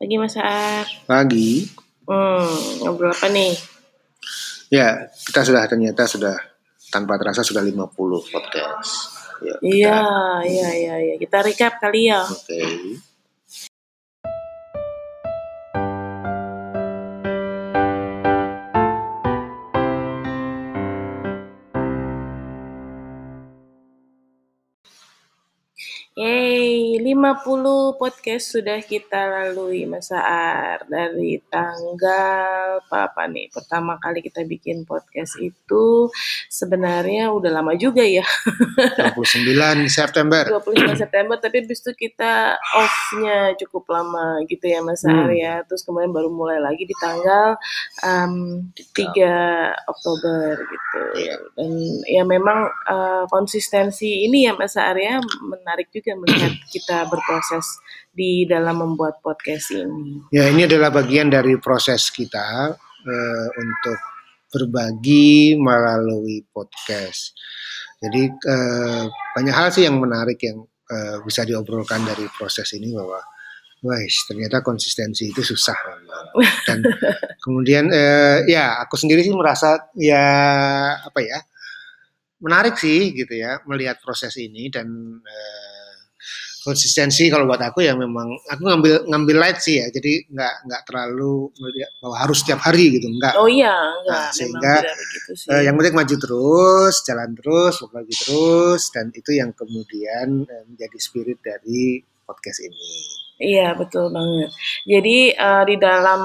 Pagi Mas Aar. Pagi. Hmm, ngobrol apa nih? Ya, kita sudah ternyata sudah tanpa terasa sudah 50 podcast. Ya, Iya, iya, iya, iya. Kita recap kali ya. Oke. Yeay, 50 podcast sudah kita lalui Mas Aar. Dari tanggal apa nih? Pertama kali kita bikin podcast itu sebenarnya udah lama juga ya. 29 September. 29 September tapi habis itu kita off-nya cukup lama gitu ya Mas Aar Hmm. ya. Terus kemudian baru mulai lagi di tanggal um, 3 Oktober gitu. Iya. Dan ya memang uh, konsistensi ini ya Mas Aar ya menarik juga melihat kita berproses di dalam membuat podcast ini. Ya, ini adalah bagian dari proses kita eh, untuk berbagi melalui podcast. Jadi eh, banyak hal sih yang menarik yang eh, bisa diobrolkan dari proses ini bahwa Wah, ternyata konsistensi itu susah memang. Dan kemudian eh, ya aku sendiri sih merasa ya apa ya menarik sih gitu ya melihat proses ini dan eh, konsistensi kalau buat aku ya memang aku ngambil ngambil light sih ya jadi nggak nggak terlalu bahwa harus setiap hari gitu enggak Oh iya, enggak, Nah, sehingga, begitu sih. Eh, yang penting maju terus jalan terus berbagi terus dan itu yang kemudian eh, menjadi spirit dari podcast ini Iya, betul banget. Jadi eh, di dalam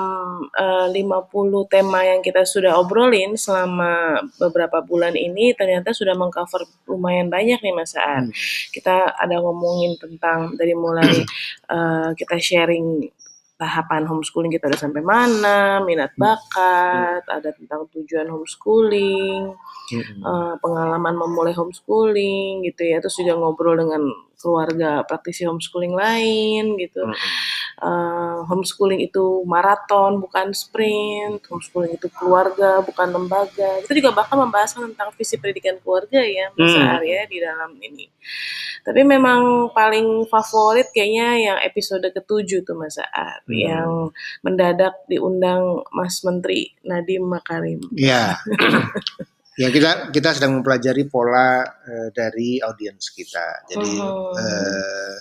eh, 50 tema yang kita sudah obrolin selama beberapa bulan ini ternyata sudah mengcover lumayan banyak nih Mas Aan. Hmm. Kita ada ngomongin tentang dari mulai eh, kita sharing tahapan homeschooling kita udah sampai mana, minat bakat, ada tentang tujuan homeschooling, Mm-mm. eh, pengalaman memulai homeschooling gitu ya, terus juga ngobrol dengan keluarga praktisi homeschooling lain gitu. Eh, homeschooling itu maraton bukan sprint, homeschooling itu keluarga bukan lembaga. Kita juga bahkan membahas tentang visi pendidikan keluarga ya, Mas Hmm. Ar, ya di dalam ini. Tapi memang paling favorit kayaknya yang episode ketujuh tuh Mas Ar, Hmm. yang mendadak diundang Mas Menteri Nadiem Makarim. Ya, ya kita kita sedang mempelajari pola eh, dari audiens kita. Jadi Mhm. eh,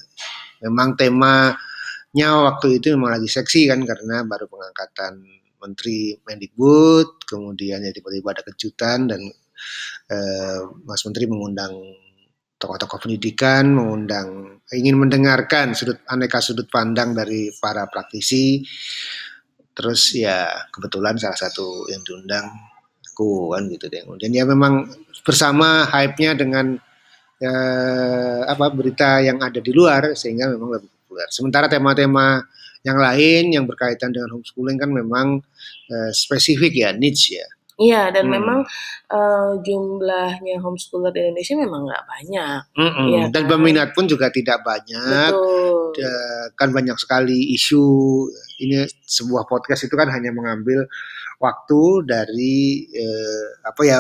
memang temanya waktu itu memang lagi seksi kan karena baru pengangkatan Menteri Mendikbud, kemudian ya tiba-tiba ada kejutan dan eh, Mas Menteri mengundang tokoh-tokoh pendidikan, mengundang ingin mendengarkan sudut aneka sudut pandang dari para praktisi. Terus ya kebetulan salah satu yang diundang aku kan gitu deh. Kemudian ya memang bersama hype-nya dengan eh, apa berita yang ada di luar sehingga memang lebih populer. Sementara tema-tema yang lain yang berkaitan dengan homeschooling kan memang eh, spesifik ya, niche ya. Iya, dan Hmm. memang eh, jumlahnya homeschooler di Indonesia memang nggak banyak. Mm-mm. Iya Dan kan? peminat pun juga tidak banyak. Betul. Kan banyak sekali isu. Ini sebuah podcast itu kan hanya mengambil waktu dari eh, apa ya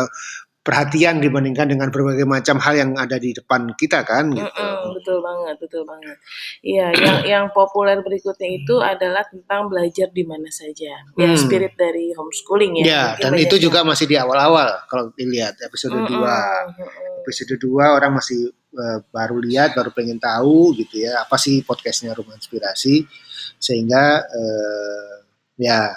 perhatian dibandingkan dengan berbagai macam hal yang ada di depan kita kan gitu. Mm-mm, betul banget, betul banget. Iya, yang yang populer berikutnya itu adalah tentang belajar di mana saja. Ya, Hmm. spirit dari homeschooling ya. Ya, Mungkin dan itu yang- juga masih di awal-awal kalau dilihat episode Mm-mm, 2. mm-mm. Episode 2 orang masih eh, baru lihat, baru pengen tahu gitu ya, apa sih podcastnya Rumah Inspirasi sehingga eh, ya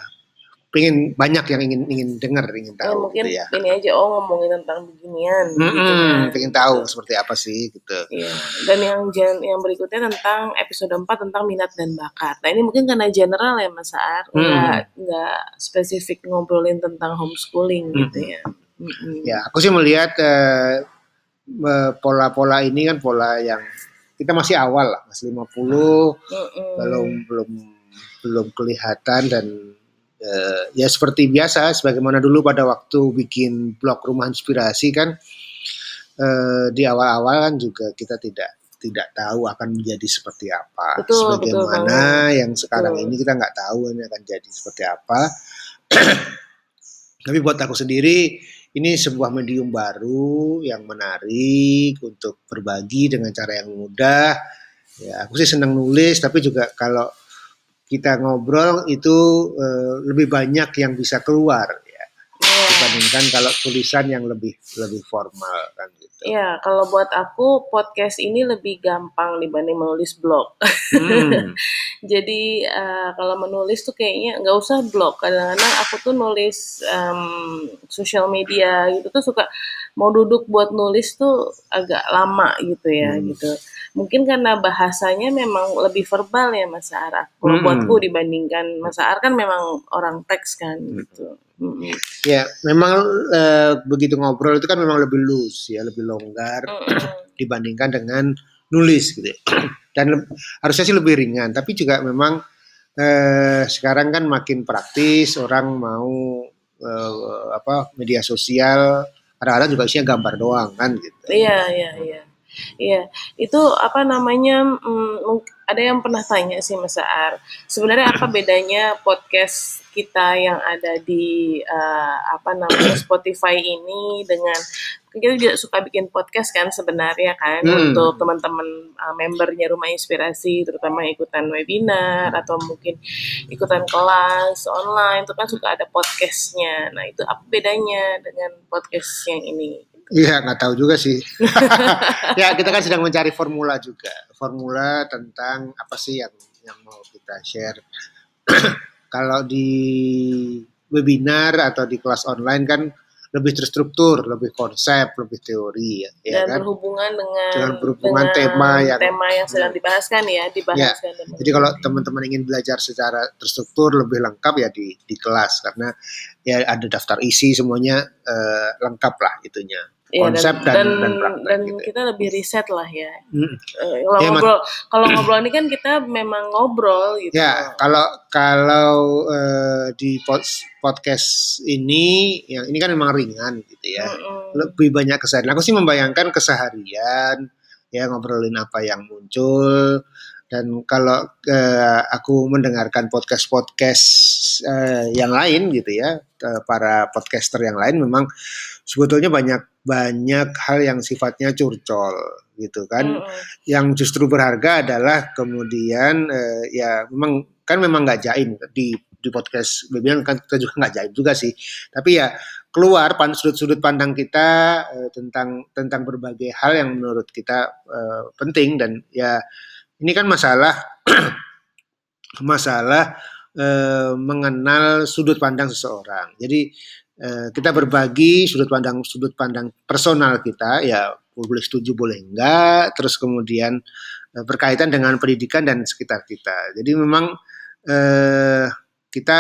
pengen banyak yang ingin ingin dengar, ingin Ya, tahu mungkin gitu ya. ini aja oh ngomongin tentang beginian gitu Mm-mm, kan. pengen tahu seperti apa sih gitu. Iya. Dan yang gen- yang berikutnya tentang episode 4 tentang minat dan bakat. Nah, ini mungkin karena general ya Mas Saar, Hmm. nggak nggak spesifik ngobrolin tentang homeschooling Hmm. gitu ya. Mm-mm. Ya, aku sih melihat eh, eh, pola-pola ini kan pola yang kita masih awal lah, masih 50, Mm-mm. belum belum belum kelihatan dan eh, ya seperti biasa sebagaimana dulu pada waktu bikin blog Rumah Inspirasi kan eh, di awal-awal kan juga kita tidak tidak tahu akan menjadi seperti apa. Betul, betul Sebagaimana yang sekarang Betul. ini kita nggak tahu ini akan jadi seperti apa. Tapi buat aku sendiri ini sebuah medium baru yang menarik untuk berbagi dengan cara yang mudah. Ya, aku sih senang nulis, tapi juga kalau kita ngobrol itu uh, lebih banyak yang bisa keluar. Dibandingkan kalau tulisan yang lebih lebih formal kan gitu. Iya, kalau buat aku podcast ini lebih gampang dibanding menulis blog. Hmm. Jadi eh, kalau menulis tuh kayaknya nggak usah blog. Kadang-kadang aku tuh nulis em, sosial media gitu tuh suka mau duduk buat nulis tuh agak lama gitu ya Hmm. gitu. Mungkin karena bahasanya memang lebih verbal ya Mas Ar. Kalau Hmm. buatku dibandingkan Mas Ar kan memang orang teks kan gitu. Mm-mm. Ya, memang eh, begitu ngobrol itu kan memang lebih loose ya, lebih longgar dibandingkan dengan nulis gitu. ya. Dan le- harusnya sih lebih ringan, tapi juga memang eh, sekarang kan makin praktis, orang mau eh, apa media sosial kadang-kadang juga isinya gambar doang kan gitu. Iya, iya, iya. Iya, itu apa namanya? mm, ada yang pernah tanya sih Mas Aar. Sebenarnya apa bedanya podcast kita yang ada di eh, apa namanya Spotify ini dengan kita juga suka bikin podcast kan sebenarnya kan Hmm. untuk teman-teman eh, membernya Rumah Inspirasi, terutama ikutan webinar atau mungkin ikutan kelas online itu kan suka ada podcastnya. Nah itu apa bedanya dengan podcast yang ini? Iya, nggak tahu juga sih. ya, kita kan sedang mencari formula juga. Formula tentang apa sih yang yang mau kita share. Kalau di webinar atau di kelas online kan lebih terstruktur, lebih konsep, lebih teori ya, ya dan kan. berhubungan dengan Dengan berhubungan tema yang- tema yang sedang dibahas kan ya dibahaskan dan Jadi kalau teman-teman ingin belajar secara terstruktur lebih lengkap ya di di kelas karena ya ada daftar isi semuanya eh, lengkap lah itunya. Iya, konsep dan- dan praktek dan gitu ya. kita lebih riset lah ya Mm. Eh, kalau Ya, ngobrol kalau ngobrol ini kan kita memang ngobrol gitu Ya, kalau kalau eh, di pod- podcast ini, yang ini kan memang ringan gitu ya, Mm-mm. lebih banyak keseharian. Aku sih membayangkan keseharian, ya ngobrolin apa yang muncul. Dan kalau eh, aku mendengarkan podcast-podcast eh, yang lain gitu ya, eh, para podcaster yang lain memang sebetulnya banyak banyak hal yang sifatnya curcol gitu kan. Mm-mm. yang justru berharga adalah kemudian eh, ya memang kan memang nggak jaim. Di di podcast webinar kan kita juga nggak jaim juga sih. Tapi ya keluar pan sudut-sudut pandang kita eh, tentang tentang berbagai hal yang menurut kita eh, penting. Dan ya ini kan masalah masalah eh, mengenal sudut pandang seseorang. Jadi eh, kita berbagi sudut pandang sudut pandang personal kita ya boleh setuju boleh enggak terus kemudian eh, berkaitan dengan pendidikan dan sekitar kita. Jadi memang eh, kita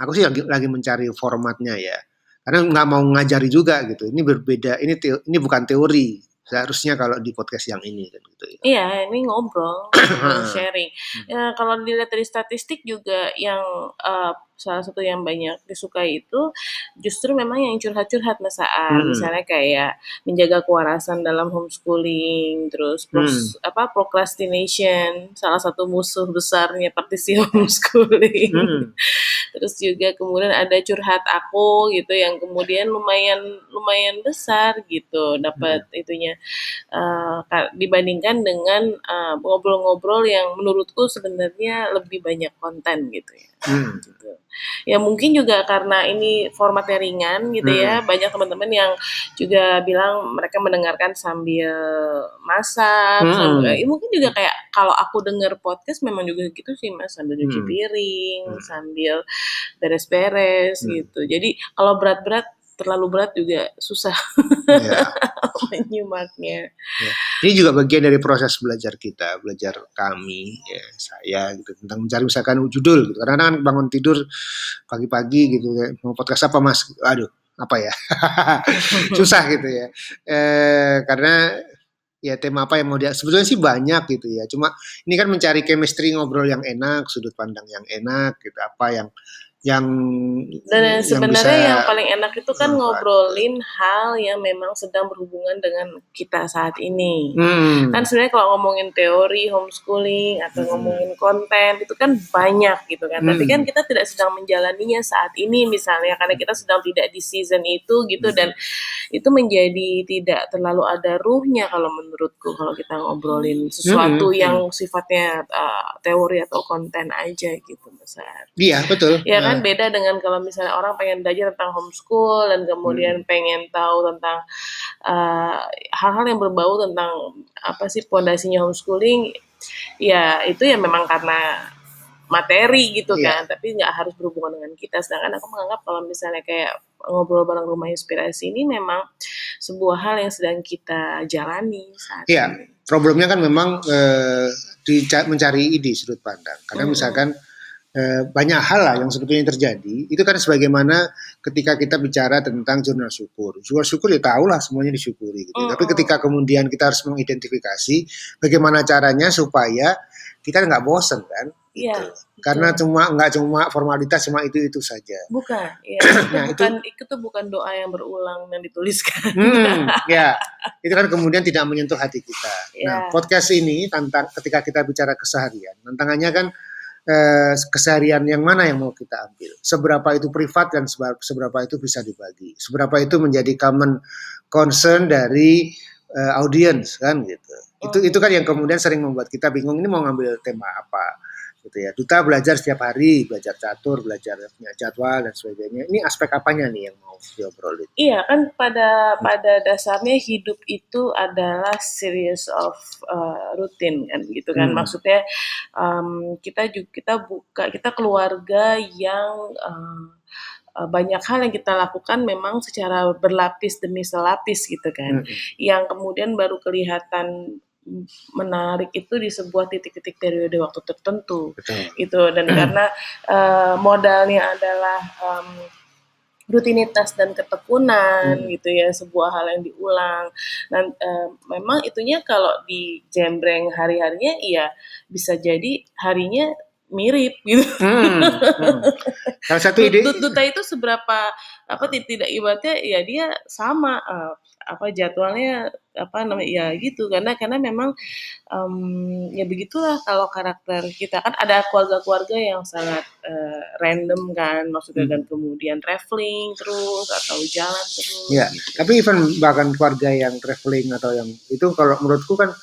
aku sih lagi, lagi mencari formatnya ya. Karena nggak mau ngajari juga gitu. Ini berbeda ini teo- ini bukan teori. Seharusnya kalau di podcast yang ini kan gitu ya. Iya, ini ngobrol, sharing. Ya, kalau dilihat dari statistik juga yang eh, salah satu yang banyak disukai itu justru memang yang curhat-curhat Mas Aan. Hmm. Misalnya kayak menjaga kewarasan dalam homeschooling, terus pros- apa procrastination, salah satu musuh besarnya praktisi homeschooling. Hmm. Terus juga kemudian ada curhat aku gitu yang kemudian lumayan lumayan besar gitu dapat itunya Eh, ka- dibandingkan dengan eh, ngobrol-ngobrol yang menurutku sebenarnya lebih banyak konten gitu ya. Hmm. Gitu. Ya mungkin juga karena ini formatnya ringan gitu ya, banyak teman-teman yang juga bilang mereka mendengarkan sambil masak, Hmm. sambil- ya mungkin juga kayak kalau aku dengar podcast memang juga gitu sih mas, sambil cuci Hmm. piring, Hmm. sambil beres-beres Hmm. gitu. Jadi kalau berat-berat terlalu berat juga susah Ya. menyimaknya. Ini juga bagian dari proses belajar kita, belajar kami, ya, saya gitu tentang mencari misalkan judul gitu. Karena kan bangun tidur pagi-pagi gitu mau podcast apa Mas? Aduh, apa ya? Susah gitu ya. Eh karena ya tema apa yang mau dia sebetulnya sih banyak gitu ya. Cuma ini kan mencari chemistry ngobrol yang enak, sudut pandang yang enak gitu, apa yang yang Dan yang sebenarnya bisa yang paling enak itu kan manfaat. ngobrolin hal yang memang sedang berhubungan dengan kita saat ini. Hmm. Kan sebenarnya kalau ngomongin teori homeschooling atau Hmm. ngomongin konten itu kan banyak gitu kan. Tapi Hmm. kan kita tidak sedang menjalaninya saat ini misalnya karena kita sedang tidak di season itu gitu Hmm. dan itu menjadi tidak terlalu ada ruhnya kalau menurutku kalau kita ngobrolin sesuatu Hmm. yang sifatnya uh, teori atau konten aja gitu besar. Iya betul. Ya kan Nah, beda dengan kalau misalnya orang pengen belajar tentang homeschool dan Hmm. kemudian pengen tahu tentang uh, hal-hal yang berbau tentang apa sih pondasinya homeschooling ya itu ya memang karena materi gitu Iya. kan tapi nggak harus berhubungan dengan kita sedangkan aku menganggap kalau misalnya kayak ngobrol bareng rumah inspirasi ini memang sebuah hal yang sedang kita jalani saat Iya. ini problemnya kan memang eh, dica- mencari ide sudut pandang. Karena Hmm. misalkan eh, banyak hal lah yang sebetulnya terjadi. Itu kan sebagaimana ketika kita bicara tentang jurnal syukur. Jurnal syukur ya tahu lah semuanya disyukuri. Gitu. Mm-mm. Tapi ketika kemudian kita harus mengidentifikasi bagaimana caranya supaya kita nggak bosen kan. Iya, Gitu. Karena cuma nggak cuma formalitas cuma itu itu saja. bukan ya itu Nah, itu- bukan itu tuh bukan doa yang berulang yang dituliskan Hmm, ya, itu kan kemudian tidak menyentuh hati kita. Nah, Ya. podcast ini tentang ketika kita bicara keseharian, tantangannya kan eh, keseharian yang mana yang mau kita ambil, seberapa itu privat dan seberapa itu bisa dibagi, seberapa itu menjadi common concern dari eh, audience kan gitu. Itu Oh. itu kan yang kemudian sering membuat kita bingung ini mau ngambil tema apa gitu ya. Duta belajar setiap hari, belajar catur, belajar punya jadwal dan sebagainya. Ini aspek apanya nih yang mau diobrolin? Iya kan pada pada dasarnya hidup itu adalah series of uh, rutin kan gitu kan Hmm. maksudnya um, kita juga kita buka kita keluarga yang uh, banyak hal yang kita lakukan memang secara berlapis demi selapis gitu kan Mm-mm. yang kemudian baru kelihatan menarik itu di sebuah titik-titik periode waktu tertentu Betul. gitu dan karena eh, modalnya adalah em, rutinitas dan ketekunan Hmm. gitu ya sebuah hal yang diulang dan eh, memang itunya kalau di jembreng hari-harinya iya bisa jadi harinya mirip gitu Hmm, hmm. Salah satu ide, Dut- duta itu seberapa apa ti- tidak ibaratnya ya dia sama eh, apa jadwalnya apa namanya ya gitu karena karena memang em, ya begitulah kalau karakter kita kan ada keluarga-keluarga yang sangat eh, random kan maksudnya Hmm. dan kemudian traveling terus atau jalan terus Ya, gitu. tapi even bahkan keluarga yang traveling atau yang itu kalau menurutku kan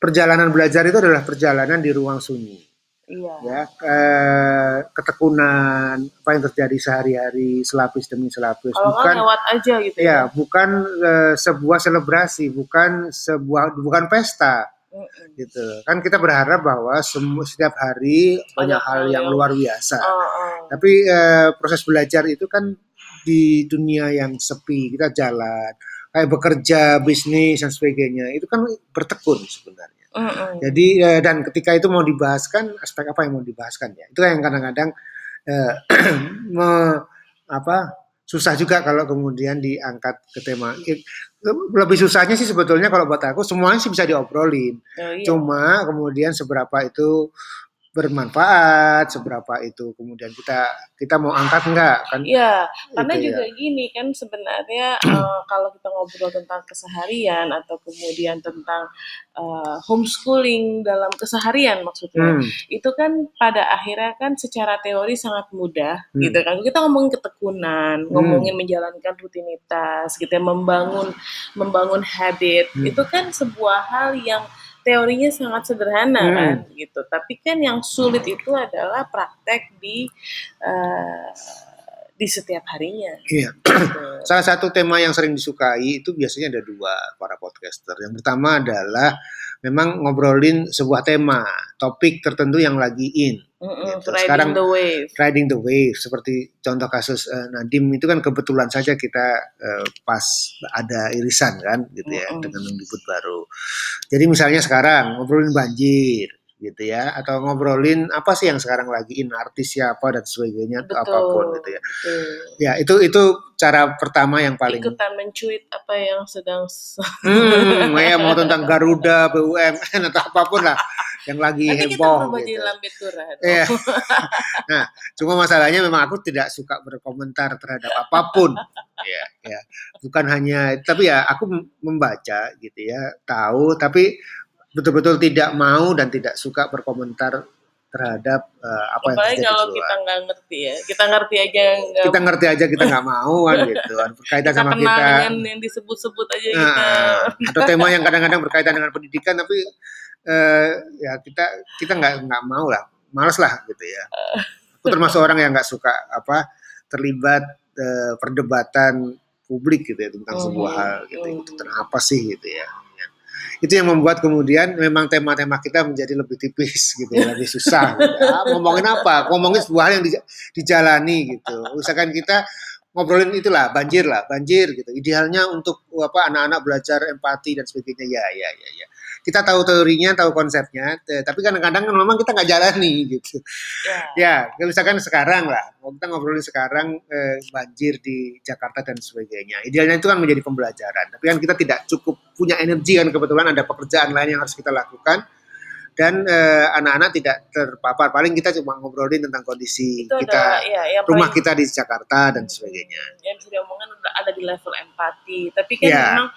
perjalanan belajar itu adalah perjalanan di ruang sunyi. Iya Ya, eh, ketekunan apa yang terjadi sehari-hari selapis demi selapis, kalau bukan lewat aja gitu ya, bukan eh, sebuah selebrasi, bukan sebuah bukan pesta Mm-mm. gitu. Kan kita berharap bahwa semua setiap hari banyak hal yang luar biasa. Oh, oh. Tapi eh, proses belajar itu kan di dunia yang sepi, kita jalan, kayak bekerja, bisnis dan sebagainya, itu kan bertekun sebenarnya. Jadi eh, dan ketika itu mau dibahaskan, aspek apa yang mau dibahaskan ya? Itu yang kadang-kadang eh, me- apa susah juga kalau kemudian diangkat ke tema. Lebih susahnya sih sebetulnya kalau buat aku semuanya sih bisa diobrolin. Oh, iya. Cuma kemudian seberapa itu bermanfaat, seberapa itu kemudian kita kita mau angkat enggak kan? Iya, karena Itu ya. juga gini kan sebenarnya eh, kalau kita ngobrol tentang keseharian atau kemudian tentang eh, homeschooling dalam keseharian maksudnya, Hmm, itu kan pada akhirnya kan secara teori sangat mudah Hmm. gitu kan. Kita ngomongin ketekunan, ngomongin menjalankan rutinitas, gitu ya, membangun membangun habit. Hmm. Itu kan sebuah hal yang teorinya sangat sederhana Hmm. kan gitu. Tapi kan yang sulit itu adalah praktek di eh, di setiap harinya. Iya. Gitu. Salah satu tema yang sering disukai itu biasanya ada dua para podcaster. Yang pertama adalah memang ngobrolin sebuah tema, topik tertentu yang lagi in. Mm-mm, Gitu. riding Sekarang- the wave. Riding the wave seperti contoh kasus eh, Nadim itu kan kebetulan saja kita eh, pas ada irisan kan gitu ya Mm-mm. dengan mendikbud baru. Jadi misalnya sekarang ngobrolin banjir gitu ya atau ngobrolin apa sih yang sekarang lagi in artis siapa dan sebagainya atau apa pun gitu ya. betul. Ya, itu itu cara pertama yang paling Ikutan mencuit apa yang sedang hmm, ya mau tentang Garuda, BUMN atau apa pun lah yang lagi Nanti kita heboh jadi gitu. lambe turah. Iya. nah, cuma masalahnya memang aku tidak suka berkomentar terhadap apa pun. ya, ya. Bukan hanya tapi ya aku membaca gitu ya, tahu tapi betul-betul tidak mau dan tidak suka berkomentar terhadap eh, apa yang Apalagi terjadi kalau kita nggak ngerti ya. Kita ngerti aja nggak kita ngerti aja kita nggak mau kan gitu kan berkaitan kita sama kita dengan yang disebut-sebut aja Nah, kita. atau tema yang kadang-kadang berkaitan dengan pendidikan tapi eh, ya kita kita nggak nggak mau lah males lah gitu ya aku termasuk orang yang nggak suka apa terlibat eh, perdebatan publik gitu ya tentang sebuah Mhm, hal gitu mhm. itu tentang apa sih gitu Ya. Itu yang membuat kemudian memang tema-tema kita menjadi lebih tipis gitu ya lebih susah gitu. Ah, ngomongin apa? Ngomongin sebuah hal yang dija- dijalani gitu. Usahakan kita ngobrolin itulah banjir lah banjir gitu. Idealnya untuk apa anak-anak belajar empati dan sebagainya. Ya ya ya ya kita tahu teorinya tahu konsepnya tapi kadang-kadang kan memang kita nggak jalani gitu Ya. ya misalkan sekarang lah kita ngobrolin sekarang eh, banjir di Jakarta dan sebagainya idealnya itu kan menjadi pembelajaran tapi kan kita tidak cukup punya energi kan kebetulan ada pekerjaan lain yang harus kita lakukan dan eh, anak-anak tidak terpapar paling kita cuma ngobrolin tentang kondisi Itu kita ada ya yang rumah paling- kita di Jakarta dan sebagainya yang bisa diomongkan ada di level empati. Tapi kan Ya. memang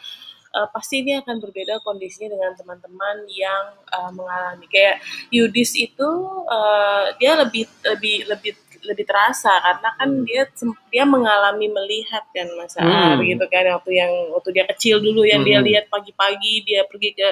eh, pasti ini akan berbeda kondisinya dengan teman-teman yang eh, mengalami kayak Yudis itu eh, dia lebih lebih lebih lebih terasa karena kan dia sem- dia mengalami melihat kan Mas Aar Hmm. gitu kan waktu yang waktu dia kecil dulu yang dia Hmm. lihat pagi-pagi dia pergi ke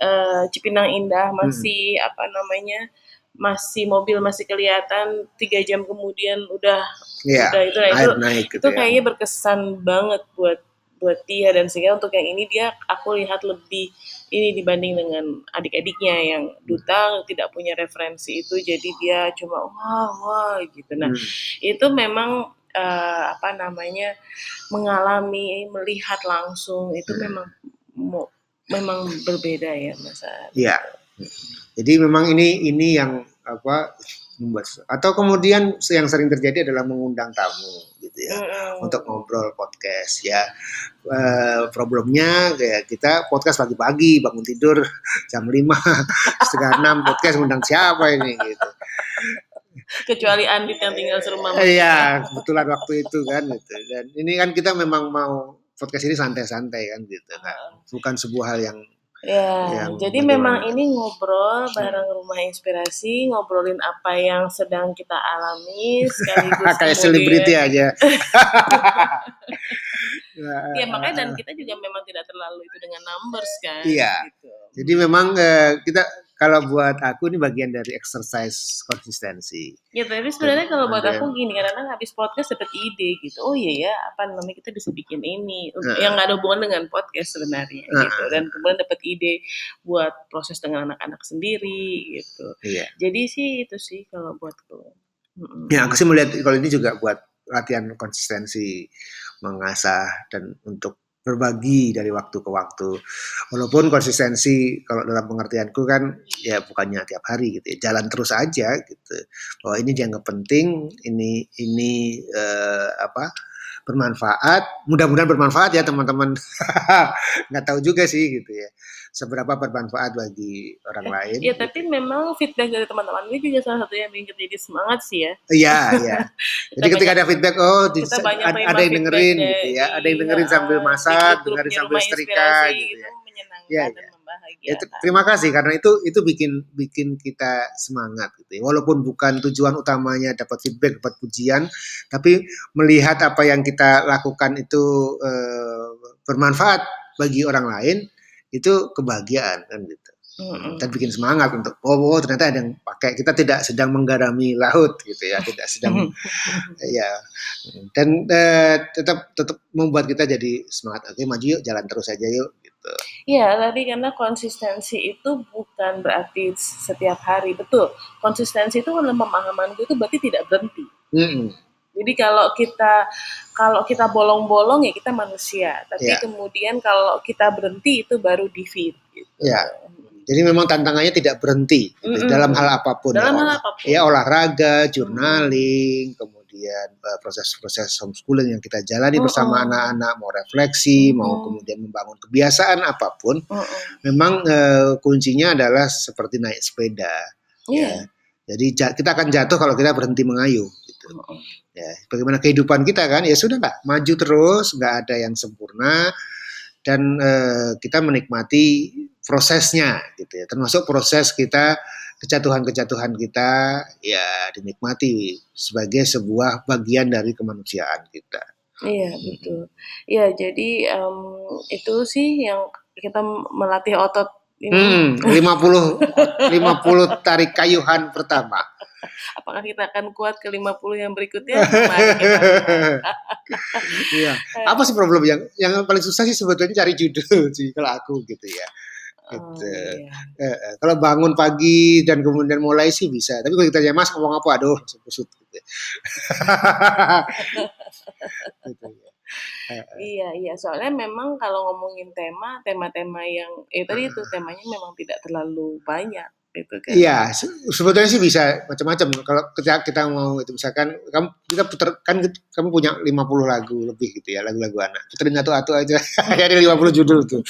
eh, Cipinang Indah masih Hmm. apa namanya masih mobil masih kelihatan tiga jam kemudian udah ya udah itu nah, itu naik gitu itu ya kayaknya berkesan banget buat buat dia dan sehingga untuk yang ini dia aku lihat lebih ini dibanding dengan adik-adiknya yang duta tidak punya referensi itu jadi dia cuma wah wah gitu nah Hmm. itu memang eh, apa namanya mengalami melihat langsung itu Hmm. memang mo- memang berbeda ya mas. Iya. Jadi memang ini ini yang apa membuat atau kemudian yang sering terjadi adalah mengundang tamu gitu ya Mm-mm. untuk ngobrol podcast ya. Eh, problemnya kayak kita podcast pagi-pagi bangun tidur jam 5 setengah 6 podcast ngundang siapa ini gitu. kecuali Andit yang tinggal serumah Iya, kebetulan waktu itu kan gitu. Dan ini kan kita memang mau podcast ini santai-santai kan gitu kan. Bukan sebuah hal yang Ya, yang jadi memang ini ngobrol bareng rumah inspirasi, ngobrolin apa yang sedang kita alami sekaligus kayak selebriti aja. Iya, makanya dan kita juga memang tidak terlalu itu dengan numbers kan. Iya. Gitu. Jadi memang eh, kita kalau buat aku ini bagian dari exercise konsistensi. Ya, tapi sebenarnya kalau buat aku gini, kadang-kadang habis podcast dapat ide gitu. Oh iya ya, apa namanya kita bisa bikin ini Heeh. yang nggak ada hubungan dengan podcast sebenarnya Heeh. gitu. Dan kemudian dapat ide buat proses dengan anak-anak sendiri gitu. Iya. Jadi sih itu sih kalau buatku. Mm-mm. Ya aku sih melihat kalau ini juga buat latihan konsistensi mengasah dan untuk berbagi dari waktu ke waktu. Walaupun konsistensi kalau dalam pengertianku kan ya bukannya tiap hari gitu ya, jalan terus aja gitu. Bahwa ini dianggap penting, ini ini eh, apa bermanfaat, mudah-mudahan bermanfaat ya teman-teman. Nggak tahu juga sih gitu ya. Seberapa bermanfaat bagi orang lain. Ya tapi memang feedback dari teman-teman ini juga salah satu yang bikin kita jadi semangat sih ya. Iya, iya. Jadi ketika ada feedback, oh di- kita banyak ada, yang dengerin gitu ya, ada yang dengerin iya, sambil masak, dengerin sambil setrika gitu ya. Iya, iya. Ya, ter- terima kasih karena itu itu bikin bikin kita semangat gitu ya. Walaupun bukan tujuan utamanya dapat feedback, dapat pujian, tapi melihat apa yang kita lakukan itu eh, bermanfaat bagi orang lain itu kebahagiaan kan gitu. Mm-mm. Dan bikin semangat untuk oh, oh ternyata ada yang pakai kita tidak sedang menggarami laut gitu ya, tidak sedang ya dan eh, tetap tetap membuat kita jadi semangat oke maju yuk jalan terus aja yuk gitu Iya, tadi karena konsistensi itu bukan berarti setiap hari. Betul, konsistensi itu dalam pemahaman gue itu berarti tidak berhenti. Mm-mm. Jadi kalau kita kalau kita bolong-bolong ya kita manusia, tapi Iya. kemudian kalau kita berhenti itu baru defeat gitu. Iya. Jadi memang tantangannya tidak berhenti gitu, Mm-mm. dalam hal apa pun. Dalam ya, hal apa pun. ya olahraga, journaling, kemudian eh, proses-proses homeschooling yang kita jalani Mm-mm. bersama anak-anak, mau refleksi, mau Mm-mm. kemudian membangun kebiasaan apa pun, Mm-mm. memang eh, kuncinya adalah seperti naik sepeda. Iya. Ya. Jadi ja- kita akan jatuh kalau kita berhenti mengayuh. Gitu. Mm-mm. Ya, bagaimana kehidupan kita kan? Ya sudah lah, maju terus, nggak ada yang sempurna, dan eh, kita menikmati prosesnya, gitu ya. Termasuk proses kita kejatuhan-kejatuhan kita, ya dinikmati sebagai sebuah bagian dari kemanusiaan kita. Iya betul. Iya jadi em, itu sih yang kita melatih otot ini. Hmm, 50 50 tarik kayuhan pertama. Apakah kita akan kuat ke 50 yang berikutnya? Iya. Apa sih problem yang yang paling susah sih sebetulnya cari judul sih kalau aku gitu ya. Oh, Gitu. iya. Eh, eh, kalau bangun pagi dan kemudian mulai sih bisa. Tapi kalau kita Mas ngomong apa, aduh langsung kusut gitu. gitu ya. Iya, iya. Soalnya memang kalau ngomongin tema, tema-tema yang eh tadi itu temanya memang tidak terlalu banyak gitu kan. Iya, se- sebetulnya sih bisa macam-macam. Kalau kita, kita mau itu misalkan kamu kita putar kan kamu punya 50 lagu lebih gitu ya, lagu-lagu anak. Puterin satu-satu aja. Ada 50 judul tuh.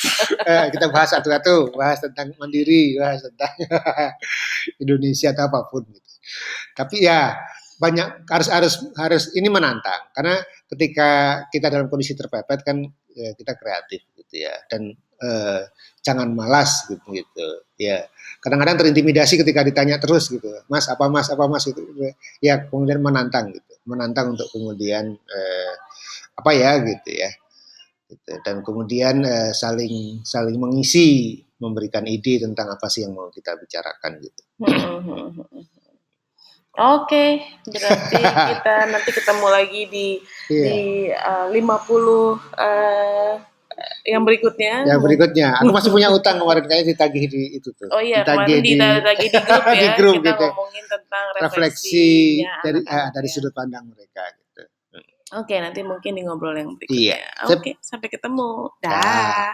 Eh, kita bahas satu-satu, bahas tentang mandiri, bahas tentang Indonesia atau apa pun gitu. Tapi ya banyak harus harus harus ini menantang karena ketika kita dalam kondisi terpepet kan ya, kita kreatif gitu ya dan eh, jangan malas gitu gitu. Ya kadang-kadang terintimidasi ketika ditanya terus gitu mas apa mas apa mas? Itu ya kemudian menantang gitu menantang untuk kemudian eh, apa ya gitu ya. Gitu. dan kemudian eh, saling saling mengisi memberikan ide tentang apa sih yang mau kita bicarakan gitu. Oke, berarti kita nanti ketemu lagi di Iya. di eh, 50 eh, yang berikutnya. yang berikutnya aku masih punya utang kemarin kayaknya ditagih di itu tuh Oh iya, ditagih di, lagi di grup ya, di grup kita gitu. ngomongin tentang refleksi refleksinya dari ah, dari ya. sudut pandang mereka gitu Oke, nanti mungkin di ngobrol yang Iya. berikutnya. Oke, sampai ketemu. Dah. Dah.